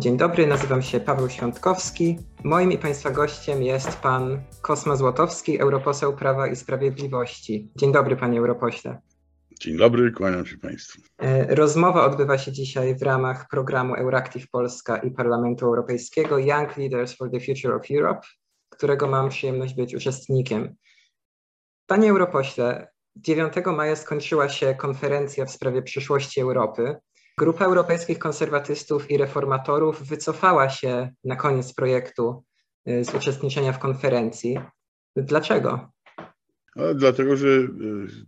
Dzień dobry, nazywam się Paweł Świątkowski. Moim i Państwa gościem jest pan Kosma Złotowski, europoseł Prawa i Sprawiedliwości. Dzień dobry, panie europośle. Dzień dobry, kłaniam się Państwu. E, rozmowa odbywa się dzisiaj w ramach programu Euractiv Polska i Parlamentu Europejskiego Young Leaders for the Future of Europe, którego mam przyjemność być uczestnikiem. Panie europośle, 9 maja skończyła się konferencja w sprawie przyszłości Europy. Grupa europejskich konserwatystów i reformatorów wycofała się na koniec projektu y, z uczestniczenia w konferencji. Dlaczego? A dlatego, że y,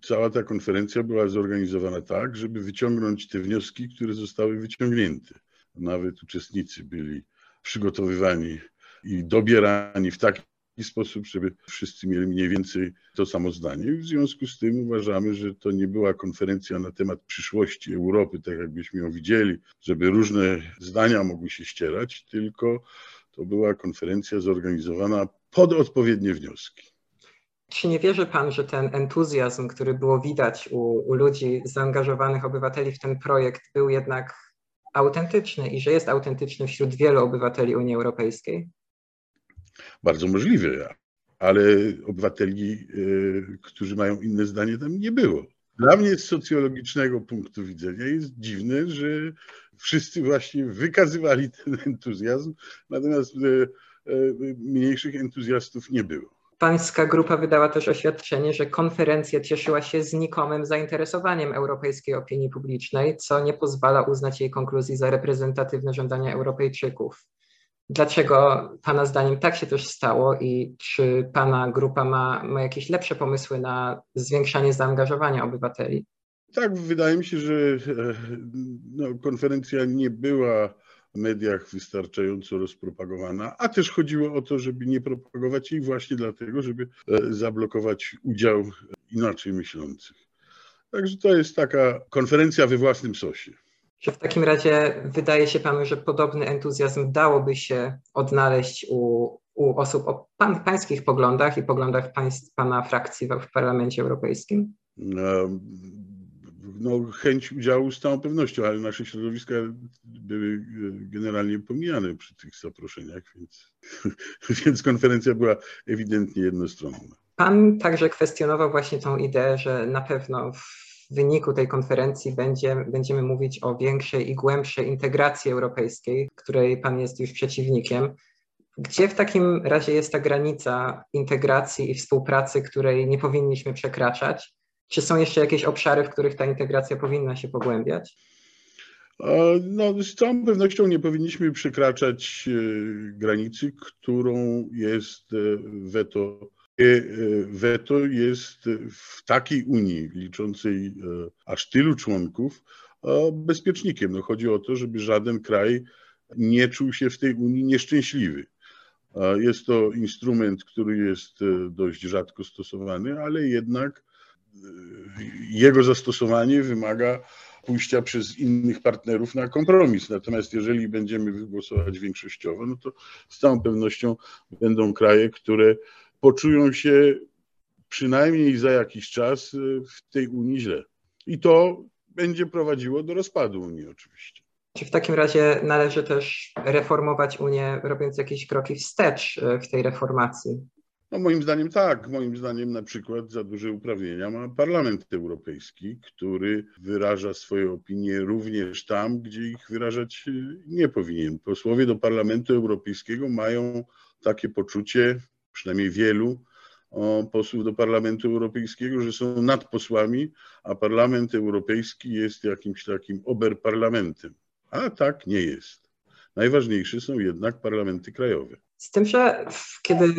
cała ta konferencja była zorganizowana tak, żeby wyciągnąć te wnioski, które zostały wyciągnięte. Nawet uczestnicy byli przygotowywani i dobierani w taki sposób, żeby wszyscy mieli mniej więcej to samo zdanie. W związku z tym uważamy, że to nie była konferencja na temat przyszłości Europy, tak jakbyśmy ją widzieli, żeby różne zdania mogły się ścierać, tylko to była konferencja zorganizowana pod odpowiednie wnioski. Czy nie wierzy Pan, że ten entuzjazm, który było widać u, u ludzi zaangażowanych obywateli w ten projekt, był jednak autentyczny i że jest autentyczny wśród wielu obywateli Unii Europejskiej? Bardzo możliwe, ale obywateli, e, którzy mają inne zdanie, tam nie było. Dla mnie z socjologicznego punktu widzenia jest dziwne, że wszyscy właśnie wykazywali ten entuzjazm, natomiast e, e, mniejszych entuzjastów nie było. Pańska grupa wydała też oświadczenie, że konferencja cieszyła się znikomym zainteresowaniem europejskiej opinii publicznej, co nie pozwala uznać jej konkluzji za reprezentatywne żądania Europejczyków. Dlaczego Pana zdaniem tak się też stało i czy Pana grupa ma, ma jakieś lepsze pomysły na zwiększanie zaangażowania obywateli? Tak, wydaje mi się, że no, konferencja nie była w mediach wystarczająco rozpropagowana, a też chodziło o to, żeby nie propagować jej właśnie dlatego, żeby e, zablokować udział inaczej myślących. Także to jest taka konferencja we własnym sosie. Czy w takim razie wydaje się Panu, że podobny entuzjazm dałoby się odnaleźć u, u osób o pan, pańskich poglądach i poglądach państw, Pana frakcji w, w Parlamencie Europejskim? No, no, chęć udziału z całą pewnością, ale nasze środowiska były e, generalnie pomijane przy tych zaproszeniach, więc, więc konferencja była ewidentnie jednostronna. Pan także kwestionował właśnie tą ideę, że na pewno w w wyniku tej konferencji będzie, będziemy mówić o większej i głębszej integracji europejskiej, której Pan jest już przeciwnikiem. Gdzie w takim razie jest ta granica integracji i współpracy, której nie powinniśmy przekraczać? Czy są jeszcze jakieś obszary, w których ta integracja powinna się pogłębiać? No, z całą pewnością nie powinniśmy przekraczać e, granicy, którą jest e, weto E, weto jest w takiej Unii liczącej e, aż tylu członków bezpiecznikiem. No chodzi o to, żeby żaden kraj nie czuł się w tej Unii nieszczęśliwy. Jest to instrument, który jest e, dość rzadko stosowany, ale jednak jego zastosowanie wymaga pójścia przez innych partnerów na kompromis. Natomiast jeżeli będziemy wygłosować większościowo, no to z całą pewnością będą kraje, które poczują się przynajmniej za jakiś czas y, w tej Unii źle. I to będzie prowadziło do rozpadu Unii oczywiście. Czy w takim razie należy też reformować Unię, robiąc jakieś kroki wstecz y, w tej reformacji? No moim zdaniem tak. Moim zdaniem na przykład za duże uprawnienia ma Parlament Europejski, który wyraża swoje opinie również tam, gdzie ich wyrażać y, nie powinien. Posłowie do Parlamentu Europejskiego mają takie poczucie, przynajmniej wielu posłów do Parlamentu Europejskiego, że są nad posłami, a Parlament Europejski jest jakimś takim oberparlamentem. A tak nie jest. Najważniejsze są jednak parlamenty krajowe. Z tym, że kiedy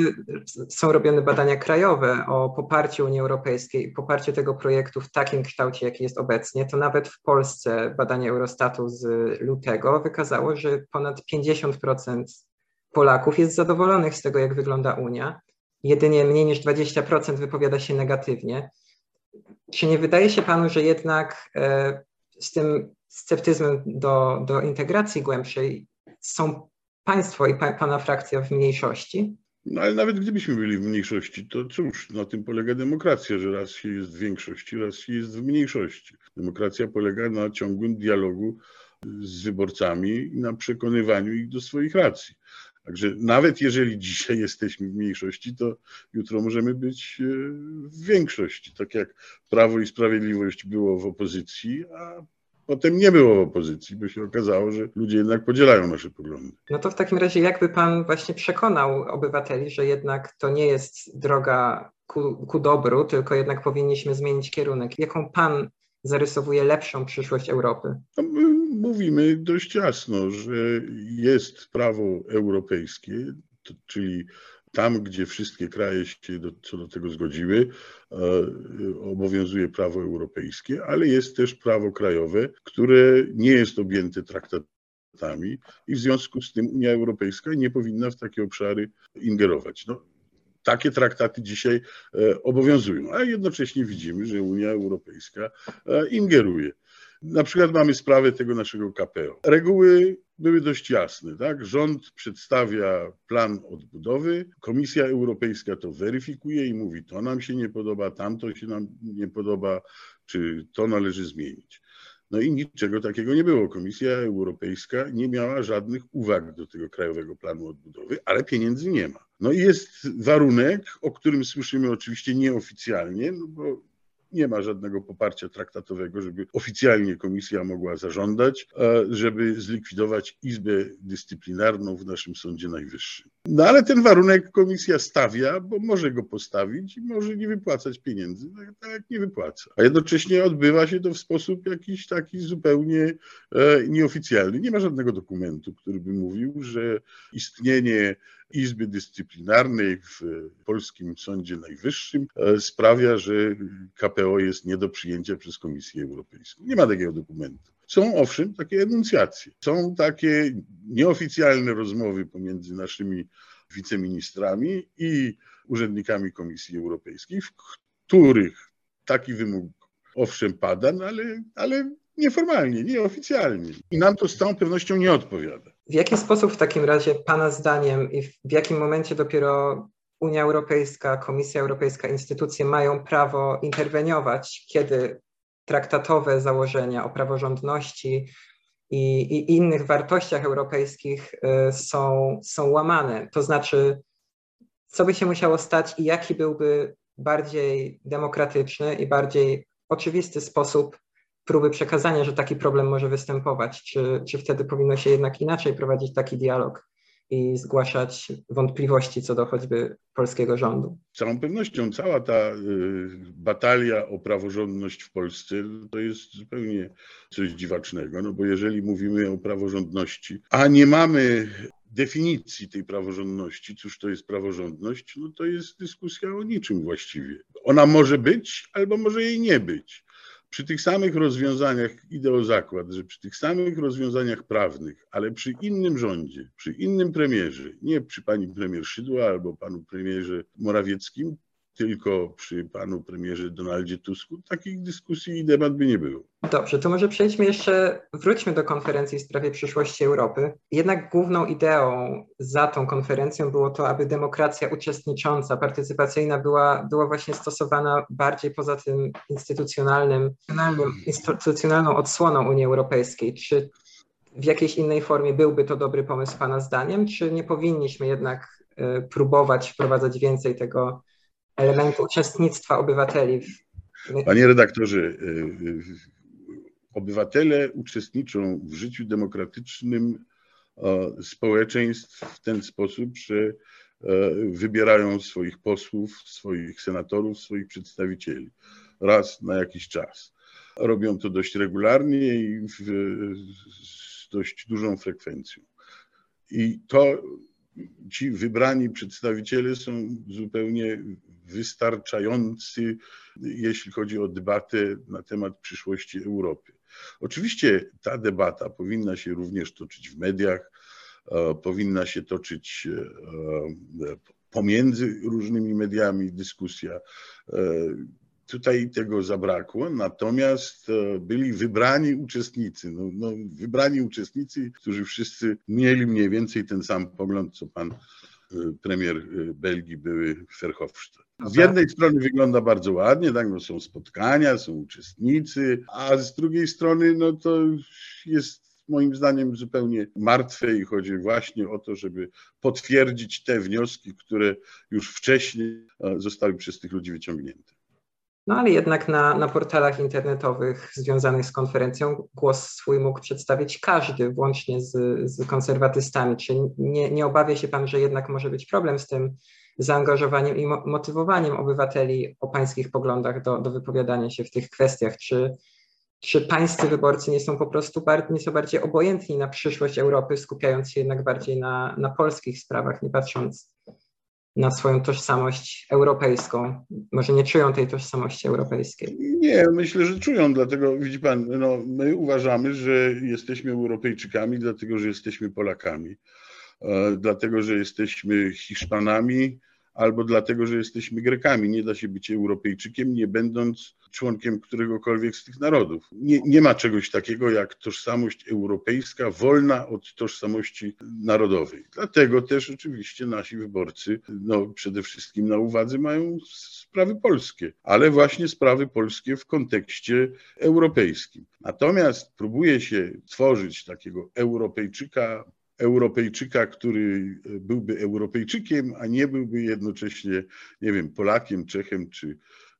są robione badania krajowe o poparciu Unii Europejskiej i poparciu tego projektu w takim kształcie, jaki jest obecnie, to nawet w Polsce badanie Eurostatu z lutego wykazało, że ponad 50% Polaków jest zadowolonych z tego, jak wygląda Unia. Jedynie mniej niż 20% wypowiada się negatywnie. Czy nie wydaje się panu, że jednak e, z tym sceptyzmem do, do integracji głębszej są państwo i pa, pana frakcja w mniejszości? No ale nawet gdybyśmy byli w mniejszości, to cóż, na tym polega demokracja, że raz się jest w większości, raz się jest w mniejszości. Demokracja polega na ciągłym dialogu z wyborcami i na przekonywaniu ich do swoich racji. Także nawet jeżeli dzisiaj jesteśmy w mniejszości, to jutro możemy być e, w większości. Tak jak Prawo i Sprawiedliwość było w opozycji, a potem nie było w opozycji, bo się okazało, że ludzie jednak podzielają nasze poglądy. No to w takim razie jakby pan właśnie przekonał obywateli, że jednak to nie jest droga ku, ku dobru, tylko jednak powinniśmy zmienić kierunek. Jaką pan zarysowuje lepszą przyszłość Europy? No, mówimy dość jasno, że jest prawo europejskie, to, czyli tam, gdzie wszystkie kraje się do, co do tego zgodziły, e, obowiązuje prawo europejskie, ale jest też prawo krajowe, które nie jest objęte traktatami i w związku z tym Unia Europejska nie powinna w takie obszary ingerować. No, takie traktaty dzisiaj e, obowiązują, a jednocześnie widzimy, że Unia Europejska e, ingeruje. Na przykład mamy sprawę tego naszego KPO. Reguły były dość jasne. Tak? Rząd przedstawia plan odbudowy, Komisja Europejska to weryfikuje i mówi, to nam się nie podoba, tamto się nam nie podoba, czy to należy zmienić. No i niczego takiego nie było. Komisja Europejska nie miała żadnych uwag do tego Krajowego Planu Odbudowy, ale pieniędzy nie ma. No i jest warunek, o którym słyszymy oczywiście nieoficjalnie, no bo nie ma żadnego poparcia traktatowego, żeby oficjalnie komisja mogła zażądać, żeby zlikwidować Izbę Dyscyplinarną w naszym Sądzie Najwyższym. No ale ten warunek komisja stawia, bo może go postawić i może nie wypłacać pieniędzy, tak, tak jak nie wypłaca. A jednocześnie odbywa się to w sposób jakiś taki zupełnie e, nieoficjalny. Nie ma żadnego dokumentu, który by mówił, że istnienie Izby Dyscyplinarnej w polskim Sądzie Najwyższym e, sprawia, że KPO jest nie do przyjęcia przez Komisję Europejską. Nie ma takiego dokumentu. Są owszem takie enuncjacje, są takie nieoficjalne rozmowy pomiędzy naszymi wiceministrami i urzędnikami Komisji Europejskiej, w których taki wymóg owszem pada, no ale, ale nieformalnie, nieoficjalnie. I nam to z całą pewnością nie odpowiada. W jaki sposób w takim razie Pana zdaniem i w jakim momencie dopiero Unia Europejska, Komisja Europejska, instytucje mają prawo interweniować, kiedy traktatowe założenia o praworządności i, i innych wartościach europejskich y, są, są łamane? To znaczy, co by się musiało stać i jaki byłby bardziej demokratyczny i bardziej oczywisty sposób próby przekazania, że taki problem może występować? Czy, czy wtedy powinno się jednak inaczej prowadzić taki dialog i zgłaszać wątpliwości co do choćby polskiego rządu? Z całą pewnością cała ta y, batalia o praworządność w Polsce to jest zupełnie coś dziwacznego, no bo jeżeli mówimy o praworządności, a nie mamy definicji tej praworządności, cóż to jest praworządność, no to jest dyskusja o niczym właściwie. Ona może być albo może jej nie być przy tych samych rozwiązaniach, idę o zakład, że przy tych samych rozwiązaniach prawnych, ale przy innym rządzie, przy innym premierze, nie przy pani premier Szydła albo panu premierze Morawieckim, tylko przy panu premierze Donaldzie Tusku, takich dyskusji i debat by nie było. Dobrze, to może przejdźmy jeszcze, wróćmy do konferencji w sprawie przyszłości Europy. Jednak główną ideą za tą konferencją było to, aby demokracja uczestnicząca, partycypacyjna była, była właśnie stosowana bardziej poza tym instytucjonalnym, instytucjonalną odsłoną Unii Europejskiej. Czy w jakiejś innej formie byłby to dobry pomysł Pana zdaniem, czy nie powinniśmy jednak e, próbować wprowadzać więcej tego elementu uczestnictwa obywateli. W... Panie redaktorze, y, y, obywatele uczestniczą w życiu demokratycznym społeczeństw w ten sposób, że e, wybierają swoich posłów, swoich senatorów, swoich przedstawicieli raz na jakiś czas. Robią to dość regularnie i z dość dużą frekwencją. I to ci wybrani przedstawiciele są zupełnie wystarczający, jeśli chodzi o debatę na temat przyszłości Europy. Oczywiście ta debata powinna się również toczyć w mediach, e, powinna się toczyć e, pomiędzy różnymi mediami, dyskusja. E, tutaj tego zabrakło, natomiast byli wybrani uczestnicy, no, no, wybrani uczestnicy, którzy wszyscy mieli mniej więcej ten sam pogląd, co pan premier Belgii były Verhofstadt. Z jednej strony wygląda bardzo ładnie, tak, no są spotkania, są uczestnicy, a z drugiej strony no to jest moim zdaniem zupełnie martwe i chodzi właśnie o to, żeby potwierdzić te wnioski, które już wcześniej zostały przez tych ludzi wyciągnięte. No ale jednak na, na portalach internetowych związanych z konferencją głos swój mógł przedstawić każdy, włącznie z, z konserwatystami. Czy nie, nie obawia się pan, że jednak może być problem z tym zaangażowaniem i motywowaniem obywateli o pańskich poglądach do, do wypowiadania się w tych kwestiach? Czy, czy pańscy wyborcy nie są po prostu bar, nieco bardziej obojętni na przyszłość Europy, skupiając się jednak bardziej na, na polskich sprawach, nie patrząc na swoją tożsamość europejską. Może nie czują tej tożsamości europejskiej. Nie, myślę, że czują, dlatego widzi pan, no, my uważamy, że jesteśmy Europejczykami, dlatego że jesteśmy Polakami, e, dlatego że jesteśmy Hiszpanami, albo dlatego, że jesteśmy Grekami. Nie da się być Europejczykiem, nie będąc członkiem któregokolwiek z tych narodów. Nie, nie ma czegoś takiego jak tożsamość europejska, wolna od tożsamości narodowej. Dlatego też oczywiście nasi wyborcy, no przede wszystkim na uwadze mają sprawy polskie, ale właśnie sprawy polskie w kontekście europejskim. Natomiast próbuje się tworzyć takiego Europejczyka Europejczyka, który byłby Europejczykiem, a nie byłby jednocześnie, nie wiem, Polakiem, Czechem czy,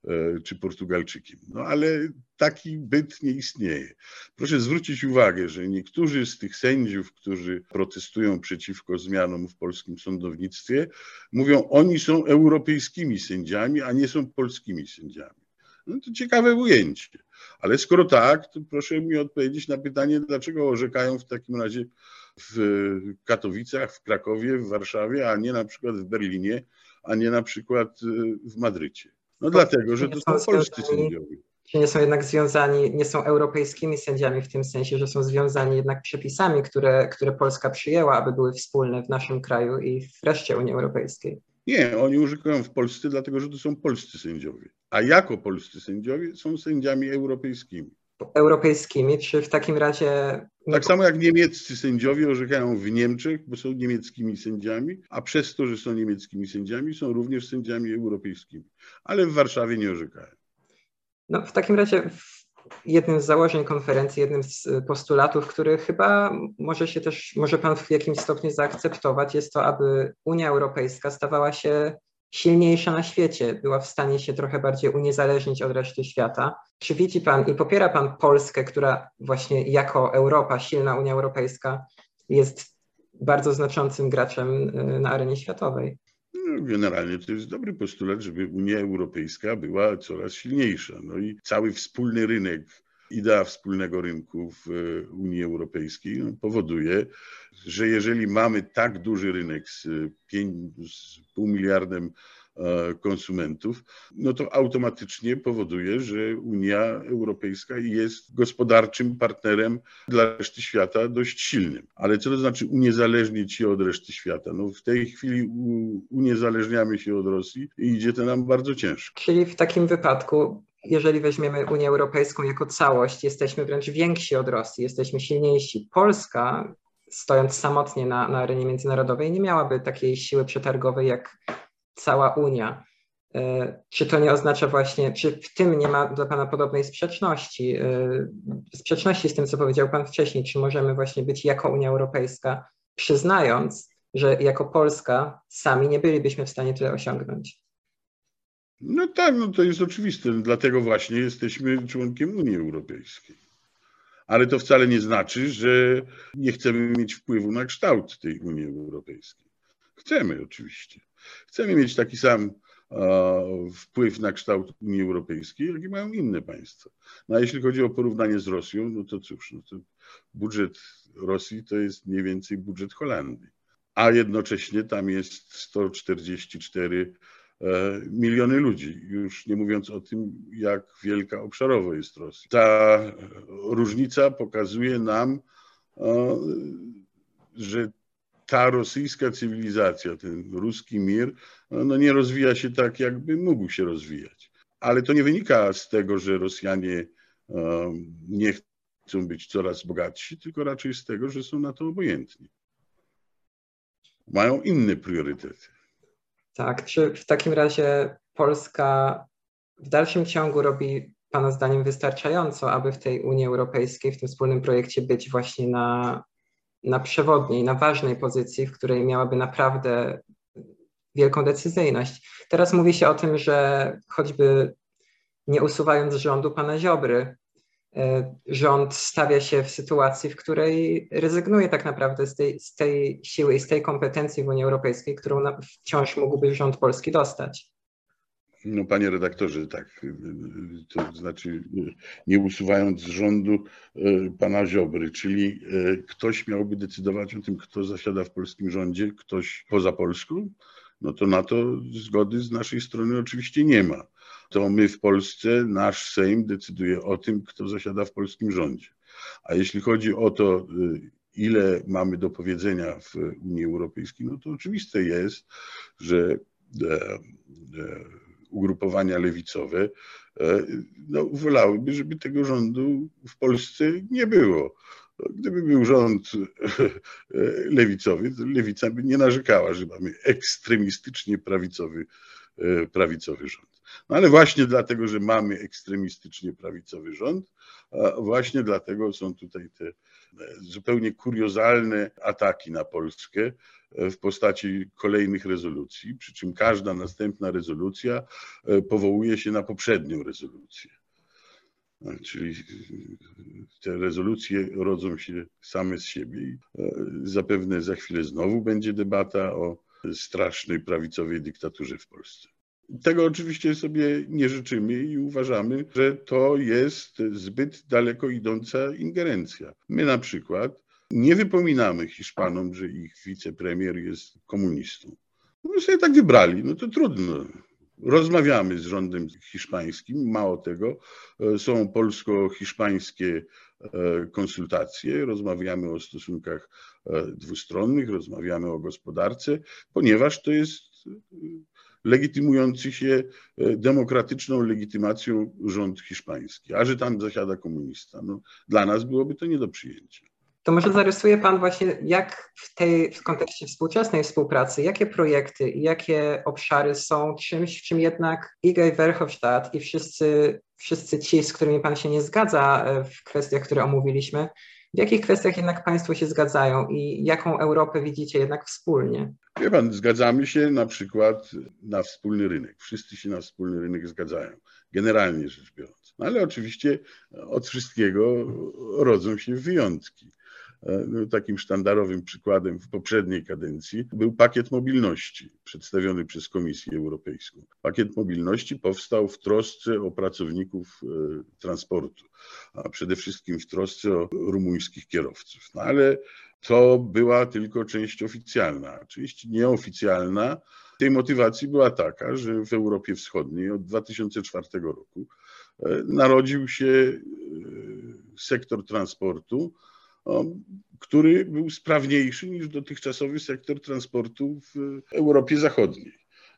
e, czy Portugalczykiem. No ale taki byt nie istnieje. Proszę zwrócić uwagę, że niektórzy z tych sędziów, którzy protestują przeciwko zmianom w polskim sądownictwie, mówią, oni są europejskimi sędziami, a nie są polskimi sędziami. No to ciekawe ujęcie. Ale skoro tak, to proszę mi odpowiedzieć na pytanie, dlaczego orzekają w takim razie w Katowicach, w Krakowie, w Warszawie, a nie na przykład w Berlinie, a nie na przykład y, w Madrycie. No to dlatego, że to są polscy sędziowie. Czy nie są jednak związani, nie są europejskimi sędziami w tym sensie, że są związani jednak przepisami, które, które Polska przyjęła, aby były wspólne w naszym kraju i w reszcie Unii Europejskiej? Nie, oni używają w Polsce, dlatego że to są polscy sędziowie. A jako polscy sędziowie są sędziami europejskimi europejskimi, czy w takim razie. Tak samo jak niemieccy sędziowie orzekają w Niemczech, bo są niemieckimi sędziami, a przez to, że są niemieckimi sędziami, są również sędziami europejskimi, ale w Warszawie nie orzekają. No, w takim razie jednym z założeń konferencji, jednym z postulatów, który chyba może się też, może Pan w jakimś stopniu zaakceptować, jest to, aby Unia Europejska stawała się silniejsza na świecie, była w stanie się trochę bardziej uniezależnić od reszty świata. Czy widzi Pan i popiera Pan Polskę, która właśnie jako Europa, silna Unia Europejska, jest bardzo znaczącym graczem y, na arenie światowej? No, generalnie to jest dobry postulat, żeby Unia Europejska była coraz silniejsza. No i cały wspólny rynek idea wspólnego rynku w e, Unii Europejskiej powoduje, że jeżeli mamy tak duży rynek z, 5, z pół miliardem e, konsumentów, no to automatycznie powoduje, że Unia Europejska jest gospodarczym partnerem dla reszty świata dość silnym. Ale co to znaczy uniezależnić się od reszty świata? No w tej chwili uniezależniamy się od Rosji i idzie to nam bardzo ciężko. Czyli w takim wypadku jeżeli weźmiemy Unię Europejską jako całość, jesteśmy wręcz więksi od Rosji, jesteśmy silniejsi. Polska, stojąc samotnie na, na arenie międzynarodowej, nie miałaby takiej siły przetargowej jak cała Unia. E, czy to nie oznacza właśnie, czy w tym nie ma dla Pana podobnej sprzeczności, e, sprzeczności z tym, co powiedział Pan wcześniej, czy możemy właśnie być jako Unia Europejska, przyznając, że jako Polska sami nie bylibyśmy w stanie tyle osiągnąć? No tak, no to jest oczywiste. Dlatego właśnie jesteśmy członkiem Unii Europejskiej. Ale to wcale nie znaczy, że nie chcemy mieć wpływu na kształt tej Unii Europejskiej. Chcemy oczywiście. Chcemy mieć taki sam wpływ na kształt Unii Europejskiej, jaki mają inne państwa. No a jeśli chodzi o porównanie z Rosją, no to cóż, no to budżet Rosji to jest mniej więcej budżet Holandii, a jednocześnie tam jest 144 E, miliony ludzi, już nie mówiąc o tym, jak wielka obszarowo jest Rosja. Ta różnica pokazuje nam, e, że ta rosyjska cywilizacja, ten ruski mir, no nie rozwija się tak, jakby mógł się rozwijać. Ale to nie wynika z tego, że Rosjanie e, nie chcą być coraz bogatsi, tylko raczej z tego, że są na to obojętni. Mają inne priorytety. Tak, czy w takim razie Polska w dalszym ciągu robi Pana zdaniem wystarczająco, aby w tej Unii Europejskiej, w tym wspólnym projekcie być właśnie na, na przewodniej, na ważnej pozycji, w której miałaby naprawdę wielką decyzyjność. Teraz mówi się o tym, że choćby nie usuwając rządu pana Ziobry, rząd stawia się w sytuacji, w której rezygnuje tak naprawdę z tej, z tej siły i z tej kompetencji w Unii Europejskiej, którą wciąż mógłby rząd polski dostać. No panie redaktorze, tak, to znaczy nie usuwając z rządu e, pana Ziobry, czyli e, ktoś miałby decydować o tym, kto zasiada w polskim rządzie, ktoś poza Polską, no to na to zgody z naszej strony oczywiście nie ma. To my w Polsce, nasz Sejm decyduje o tym, kto zasiada w polskim rządzie. A jeśli chodzi o to, e, ile mamy do powiedzenia w Unii Europejskiej, no to oczywiste jest, że ugrupowania lewicowe e, no, wolałyby, żeby tego rządu w Polsce nie było. Gdyby był rząd e, lewicowy, to lewica by nie narzekała, że mamy ekstremistycznie prawicowy, e, prawicowy rząd. No ale właśnie dlatego, że mamy ekstremistycznie prawicowy rząd, właśnie dlatego są tutaj te zupełnie kuriozalne ataki na Polskę, w postaci kolejnych rezolucji, przy czym każda następna rezolucja e, powołuje się na poprzednią rezolucję. Czyli te rezolucje rodzą się same z siebie e, zapewne za chwilę znowu będzie debata o strasznej prawicowej dyktaturze w Polsce. Tego oczywiście sobie nie życzymy i uważamy, że to jest zbyt daleko idąca ingerencja. My na przykład nie wypominamy Hiszpanom, że ich wicepremier jest komunistą. No sobie tak wybrali, no to trudno. Rozmawiamy z rządem hiszpańskim, mało tego, e, są polsko-hiszpańskie e, konsultacje, rozmawiamy o stosunkach e, dwustronnych, rozmawiamy o gospodarce, ponieważ to jest legitymujący się demokratyczną legitymacją rząd hiszpański, a że tam zasiada komunista. No, dla nas byłoby to nie do przyjęcia to może zarysuje Pan właśnie, jak w tej, w kontekście współczesnej współpracy, jakie projekty i jakie obszary są czymś, w czym jednak Igor Verhofstadt i wszyscy, wszyscy ci, z którymi Pan się nie zgadza e, w kwestiach, które omówiliśmy, w jakich kwestiach jednak Państwo się zgadzają i jaką Europę widzicie jednak wspólnie? Wie Pan, zgadzamy się na przykład na wspólny rynek. Wszyscy się na wspólny rynek zgadzają, generalnie rzecz biorąc. No ale oczywiście od wszystkiego rodzą się wyjątki. E, no, takim sztandarowym przykładem w poprzedniej kadencji był pakiet mobilności przedstawiony przez Komisję Europejską. Pakiet mobilności powstał w trosce o pracowników e, transportu, a przede wszystkim w trosce o rumuńskich kierowców. No ale to była tylko część oficjalna. Część nieoficjalna tej motywacji była taka, że w Europie Wschodniej od 2004 roku e, narodził się sektor transportu, który był sprawniejszy niż dotychczasowy sektor transportu w Europie Zachodniej.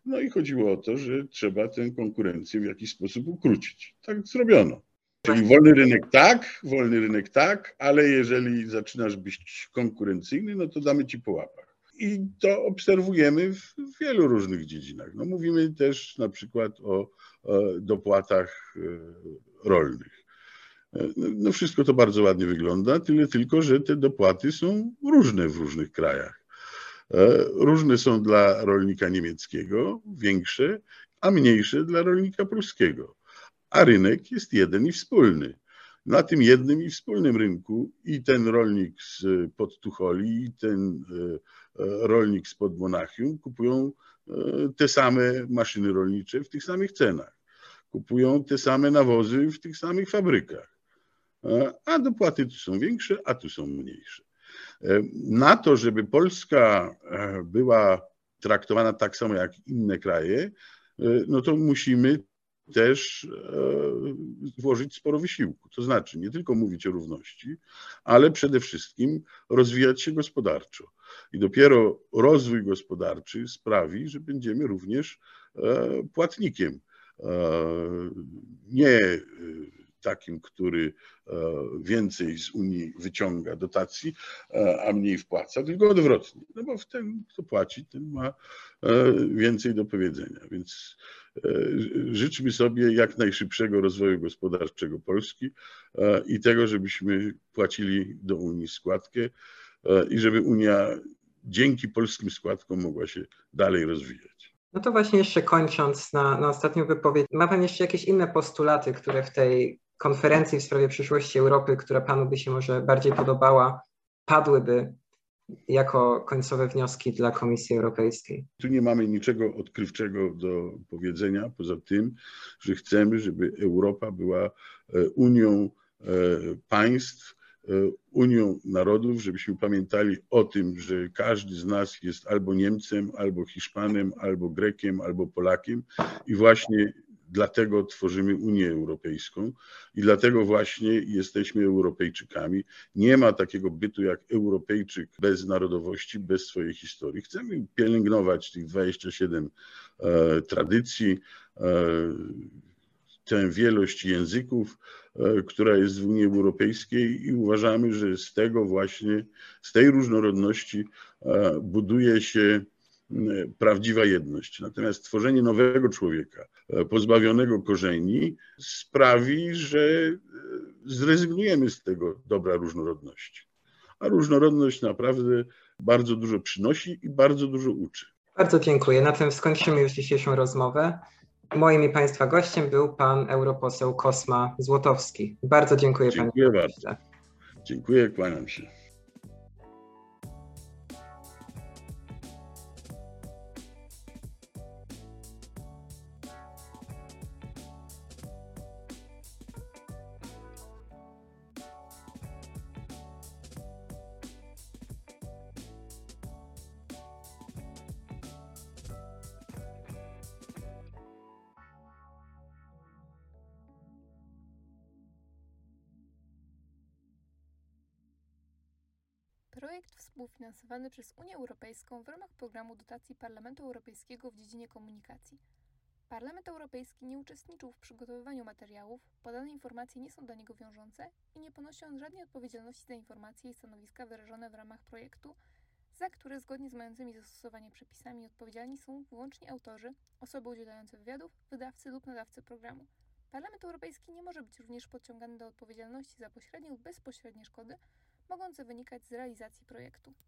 No i chodziło o to, że trzeba tę konkurencję w jakiś sposób ukrócić. Tak zrobiono. Czyli wolny rynek tak, wolny rynek tak, ale jeżeli zaczynasz być konkurencyjny, no to damy ci po łapach. I to obserwujemy w wielu różnych dziedzinach. No mówimy też na przykład o, o dopłatach e, rolnych. No wszystko to bardzo ładnie wygląda, tyle tylko, że te dopłaty są różne w różnych krajach. E, różne są dla rolnika niemieckiego, większe, a mniejsze dla rolnika pruskiego. A rynek jest jeden i wspólny. Na tym jednym i wspólnym rynku i ten rolnik z Podtucholi, i ten e, e, rolnik z Podmonachium kupują te same maszyny rolnicze w tych samych cenach. Kupują te same nawozy w tych samych fabrykach. E, a dopłaty tu są większe, a tu są mniejsze. E, na to, żeby Polska e, była traktowana tak samo jak inne kraje, no to musimy też włożyć sporo wysiłku. To znaczy nie tylko mówić o równości, ale przede wszystkim rozwijać się gospodarczo. I dopiero rozwój gospodarczy sprawi, że będziemy również płatnikiem. Nie takim, który więcej z Unii wyciąga dotacji, a mniej wpłaca, tylko odwrotnie. No bo w ten, kto płaci, ten ma więcej do powiedzenia. Więc życzmy sobie jak najszybszego rozwoju gospodarczego Polski i tego, żebyśmy płacili do Unii składkę i żeby Unia dzięki polskim składkom mogła się dalej rozwijać. No to właśnie jeszcze kończąc na, na ostatnią wypowiedź, ma Pan jeszcze jakieś inne postulaty, które w tej konferencji w sprawie przyszłości Europy, która Panu by się może bardziej podobała, padłyby jako końcowe wnioski dla Komisji Europejskiej? Tu nie mamy niczego odkrywczego do powiedzenia, poza tym, że chcemy, żeby Europa była e, Unią e, państw, E, Unią Narodów, żebyśmy pamiętali o tym, że każdy z nas jest albo Niemcem, albo Hiszpanem, albo Grekiem, albo Polakiem i właśnie dlatego tworzymy Unię Europejską i dlatego właśnie jesteśmy Europejczykami. Nie ma takiego bytu jak Europejczyk bez narodowości, bez swojej historii. Chcemy pielęgnować tych 27 e, tradycji, e, tę wielość języków, e, która jest w Unii Europejskiej i uważamy, że z tego właśnie, z tej różnorodności e, buduje się prawdziwa jedność. Natomiast tworzenie nowego człowieka, e, pozbawionego korzeni, sprawi, że zrezygnujemy z tego dobra różnorodności. A różnorodność naprawdę bardzo dużo przynosi i bardzo dużo uczy. Bardzo dziękuję. Na tym skończymy już dzisiejszą rozmowę. Moim i Państwa gościem był pan europoseł Kosma Złotowski. Bardzo dziękuję, dziękuję panie bardzo. Dziękuję, kłaniam się. Projekt współfinansowany przez Unię Europejską w ramach programu dotacji Parlamentu Europejskiego w dziedzinie komunikacji. Parlament Europejski nie uczestniczył w przygotowywaniu materiałów, podane informacje nie są dla niego wiążące i nie ponosi on żadnej odpowiedzialności za informacje i stanowiska wyrażone w ramach projektu, za które zgodnie z mającymi zastosowanie przepisami odpowiedzialni są wyłącznie autorzy, osoby udzielające wywiadów, wydawcy lub nadawcy programu. Parlament Europejski nie może być również podciągany do odpowiedzialności za pośrednie lub bezpośrednie szkody, mogące wynikać z realizacji projektu.